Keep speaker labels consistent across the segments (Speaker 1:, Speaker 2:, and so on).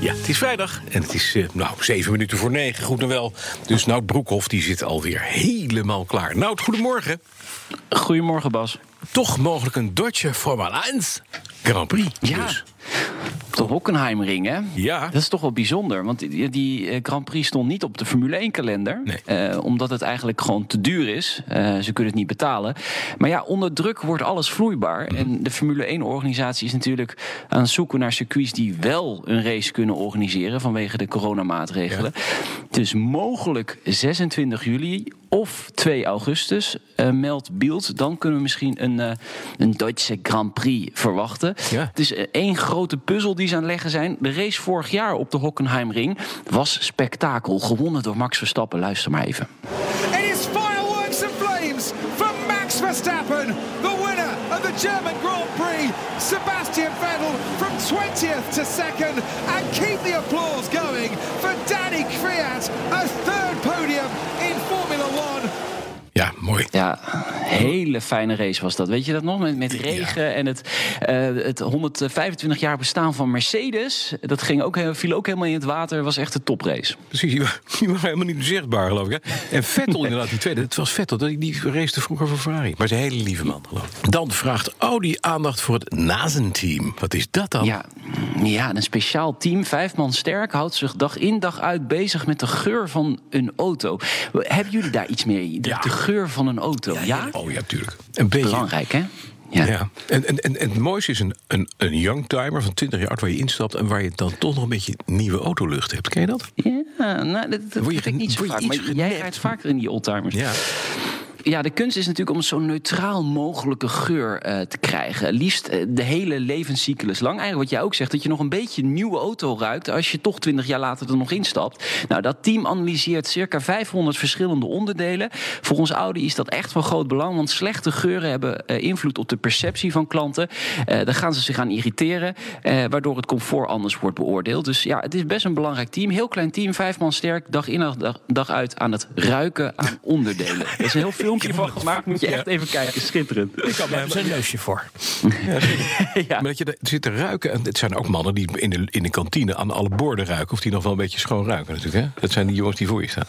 Speaker 1: Ja, het is vrijdag en het is uh, nou, zeven minuten voor negen, goed en wel. Dus Nout Broekhoff die zit alweer helemaal klaar. Nout, goedemorgen.
Speaker 2: Goedemorgen, Bas.
Speaker 1: Toch mogelijk een Dodge Formule 1 Grand Prix.
Speaker 2: Ja.
Speaker 1: Dus.
Speaker 2: De Hockenheimring, hè?
Speaker 1: Ja.
Speaker 2: Dat is toch wel bijzonder. Want die, die eh, Grand Prix stond niet op de Formule 1-kalender.
Speaker 1: Nee.
Speaker 2: Eh, omdat het eigenlijk gewoon te duur is. Eh, ze kunnen het niet betalen. Maar ja, onder druk wordt alles vloeibaar.
Speaker 1: Mhm.
Speaker 2: En de Formule 1-organisatie is natuurlijk aan het zoeken naar circuits... die wel een race kunnen organiseren vanwege de coronamaatregelen. Dus mogelijk 26 juli of 2 augustus, eh, meldt Beeld. Dan kunnen we misschien een, eh, een Duitse Grand Prix verwachten.
Speaker 1: Ja.
Speaker 2: Het is eh, één grote puzzel die ze aan het leggen zijn. De race vorig jaar op de Hockenheimring was spektakel. Gewonnen door Max Verstappen. Luister maar even.
Speaker 3: It is fireworks and flames for Max Verstappen, the German Grand Prix. Sebastian Vettel from 20th to second. And keep the applause going for Danny Kvyat, a third podium in Formula One.
Speaker 1: Ja, mooi.
Speaker 2: Ja, hele fijne race was dat. Weet je dat nog? Met, met regen en het, eh, het 125 jaar bestaan van Mercedes. Dat ging ook, viel ook helemaal in het water. Was echt een toprace.
Speaker 1: Precies, die was, helemaal niet zichtbaar, geloof ik. Hè? En Vettel inderdaad, die tweede. Het was Vettel, die, die race vroeger voor Ferrari. Maar ze is een hele lieve man, geloof ik. Dan vraagt Audi aandacht voor het Nazenteam. Wat is dat dan?
Speaker 2: Ja, ja, een speciaal team, vijf man sterk, houdt zich dag in dag uit bezig met de geur van een auto. Hebben jullie daar iets mee? De,
Speaker 1: Ja.
Speaker 2: de geur van een auto, ja?
Speaker 1: Oh ja, tuurlijk. Een beetje.
Speaker 2: Belangrijk, hè? Ja.
Speaker 1: Ja, en, en, en, en het mooiste is een, een, een youngtimer van 20 jaar oud waar je instapt en waar je dan toch nog een beetje nieuwe autolucht hebt. Ken je dat?
Speaker 2: Ja, nou, dat, dat
Speaker 1: Word je
Speaker 2: ik niet zo
Speaker 1: word je
Speaker 2: vaak. Maar
Speaker 1: genept?
Speaker 2: jij rijdt vaker in die oldtimers.
Speaker 1: Ja.
Speaker 2: Ja, de kunst is natuurlijk om zo'n neutraal mogelijke geur eh, te krijgen. Liefst eh, de hele levenscyclus lang. Eigenlijk wat jij ook zegt, dat je nog een beetje nieuwe auto ruikt... als je toch 20 jaar later er nog instapt. Nou, dat team analyseert circa 500 verschillende onderdelen. Volgens Audi is dat echt van groot belang... want slechte geuren hebben eh, invloed op de perceptie van klanten. Daar gaan ze zich aan irriteren... waardoor het comfort anders wordt beoordeeld. Dus ja, het is best een belangrijk team. Heel klein team, vijf man sterk, dag in dag, dag uit... aan het ruiken aan onderdelen. Er is heel filmpje van gemaakt, moet je echt even kijken. Schitterend.
Speaker 1: Ik had
Speaker 4: Daar een neusje voor.
Speaker 2: Ja.
Speaker 1: Maar dat je er zit te ruiken. En het zijn ook mannen die in de, in de kantine aan alle borden ruiken. Of die nog wel een beetje schoon ruiken natuurlijk. Hè? Dat zijn die jongens die voor je staan.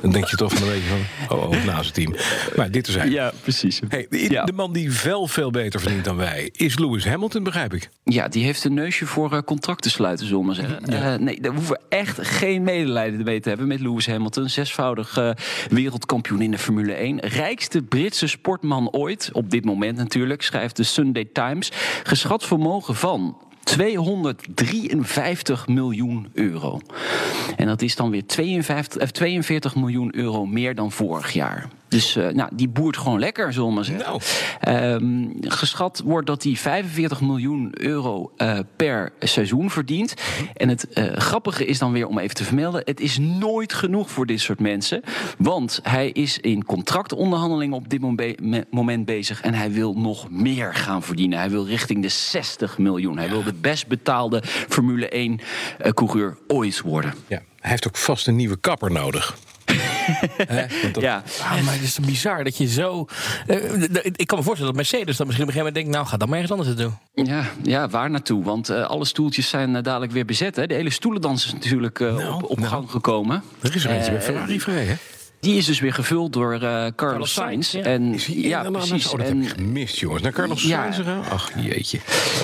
Speaker 1: Dan denk je toch van een beetje van... Oh, oh naast het team. Maar dit is hij.
Speaker 2: Ja, precies.
Speaker 1: Hey, de,
Speaker 2: Ja.
Speaker 1: de man die veel, veel beter verdient dan wij... is Lewis Hamilton, begrijp ik.
Speaker 2: Ja, die heeft een neusje voor eh, contracten sluiten, zullen we maar zeggen. Eh, nee, daar hoeven we echt geen medelijden mee te hebben met Lewis Hamilton. Zesvoudig eh, wereldkampioen in de Formule 1. Rijkste Britse sportman ooit, op dit moment natuurlijk, schrijft de Sunday Times. Geschat vermogen van 253 miljoen euro. En dat is dan weer 52, eh, 42 miljoen euro meer dan vorig jaar. Dus eh, nou, die boert gewoon lekker, zullen we maar zeggen.
Speaker 1: Nou.
Speaker 2: Ehm, geschat wordt dat hij 45 miljoen euro eh, per seizoen verdient. En het eh, grappige is dan weer om even te vermelden: het is nooit genoeg voor dit soort mensen. Want hij is in contractonderhandelingen op dit momen- me- moment bezig. En hij wil nog meer gaan verdienen. Hij wil richting de 60 miljoen. Hij wil de best betaalde Formule 1-coureur ooit worden.
Speaker 1: Ja. Hij heeft ook vast een nieuwe kapper nodig. Dat-
Speaker 2: Ja,
Speaker 4: Ah, maar het is bizar dat je zo... eh, ik kan me voorstellen dat Mercedes dan misschien op een gegeven moment denkt... nou, ga dan maar ergens anders het doen.
Speaker 2: Ja, ja, waar naartoe? Want eh, alle stoeltjes zijn eh, dadelijk weer bezet. Hè? De hele stoelendans is natuurlijk
Speaker 1: Nou,
Speaker 2: op, op
Speaker 1: nou.
Speaker 2: gang gekomen.
Speaker 1: Er is er eentje bij Ferrari vrij, hè?
Speaker 2: Die is dus weer gevuld door eh, Carlos Sainz.
Speaker 4: Sainz, ja.
Speaker 2: En,
Speaker 1: Is hij
Speaker 2: ja, precies.
Speaker 1: Oh, dat
Speaker 2: En,
Speaker 1: heb ik gemist, jongens. Naar Carlos
Speaker 2: Ja.
Speaker 1: Sainz gegaan? Ach, jeetje.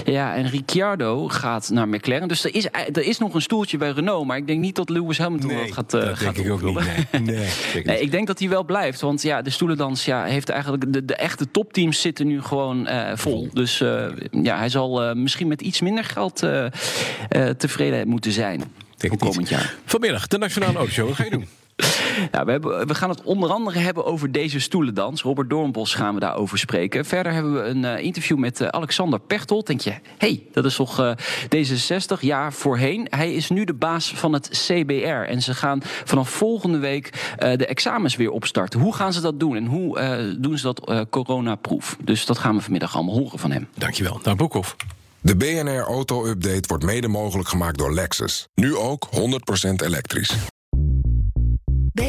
Speaker 2: ja, en Ricciardo gaat naar McLaren. Dus er is, er is nog een stoeltje bij Renault. Maar ik denk niet dat Lewis Hamilton dat gaat, eh,
Speaker 1: dat
Speaker 2: gaat
Speaker 1: denk ik ook niet. Nee, nee,
Speaker 2: ik denk dat hij wel blijft. Want ja, de stoelendans ja, heeft eigenlijk. De, de echte topteams zitten nu gewoon eh, vol. Dus eh, ja, hij zal eh, misschien met iets minder geld eh, eh, tevreden moeten zijn.
Speaker 1: Denk
Speaker 2: voor
Speaker 1: het niet.
Speaker 2: komend jaar.
Speaker 1: Vanmiddag, de Nationale Autoshow. Wat ga je doen?
Speaker 2: Ja, we, gaan het onder andere hebben over deze stoelendans. Robert Doornbos gaan we daarover spreken. Verder hebben we een uh, interview met uh, Alexander Pechtold. Denk je, hey, dat is toch uh, D66 jaar voorheen. Hij is nu de baas van het CBR. En ze gaan vanaf volgende week de examens weer opstarten. Hoe gaan ze dat doen en hoe doen ze dat coronaproof? Dus dat gaan we vanmiddag allemaal horen van hem.
Speaker 1: Dankjewel. Nou, Boekhoff.
Speaker 5: De BNR Auto Update wordt mede mogelijk gemaakt door Lexus. Nu ook 100% elektrisch.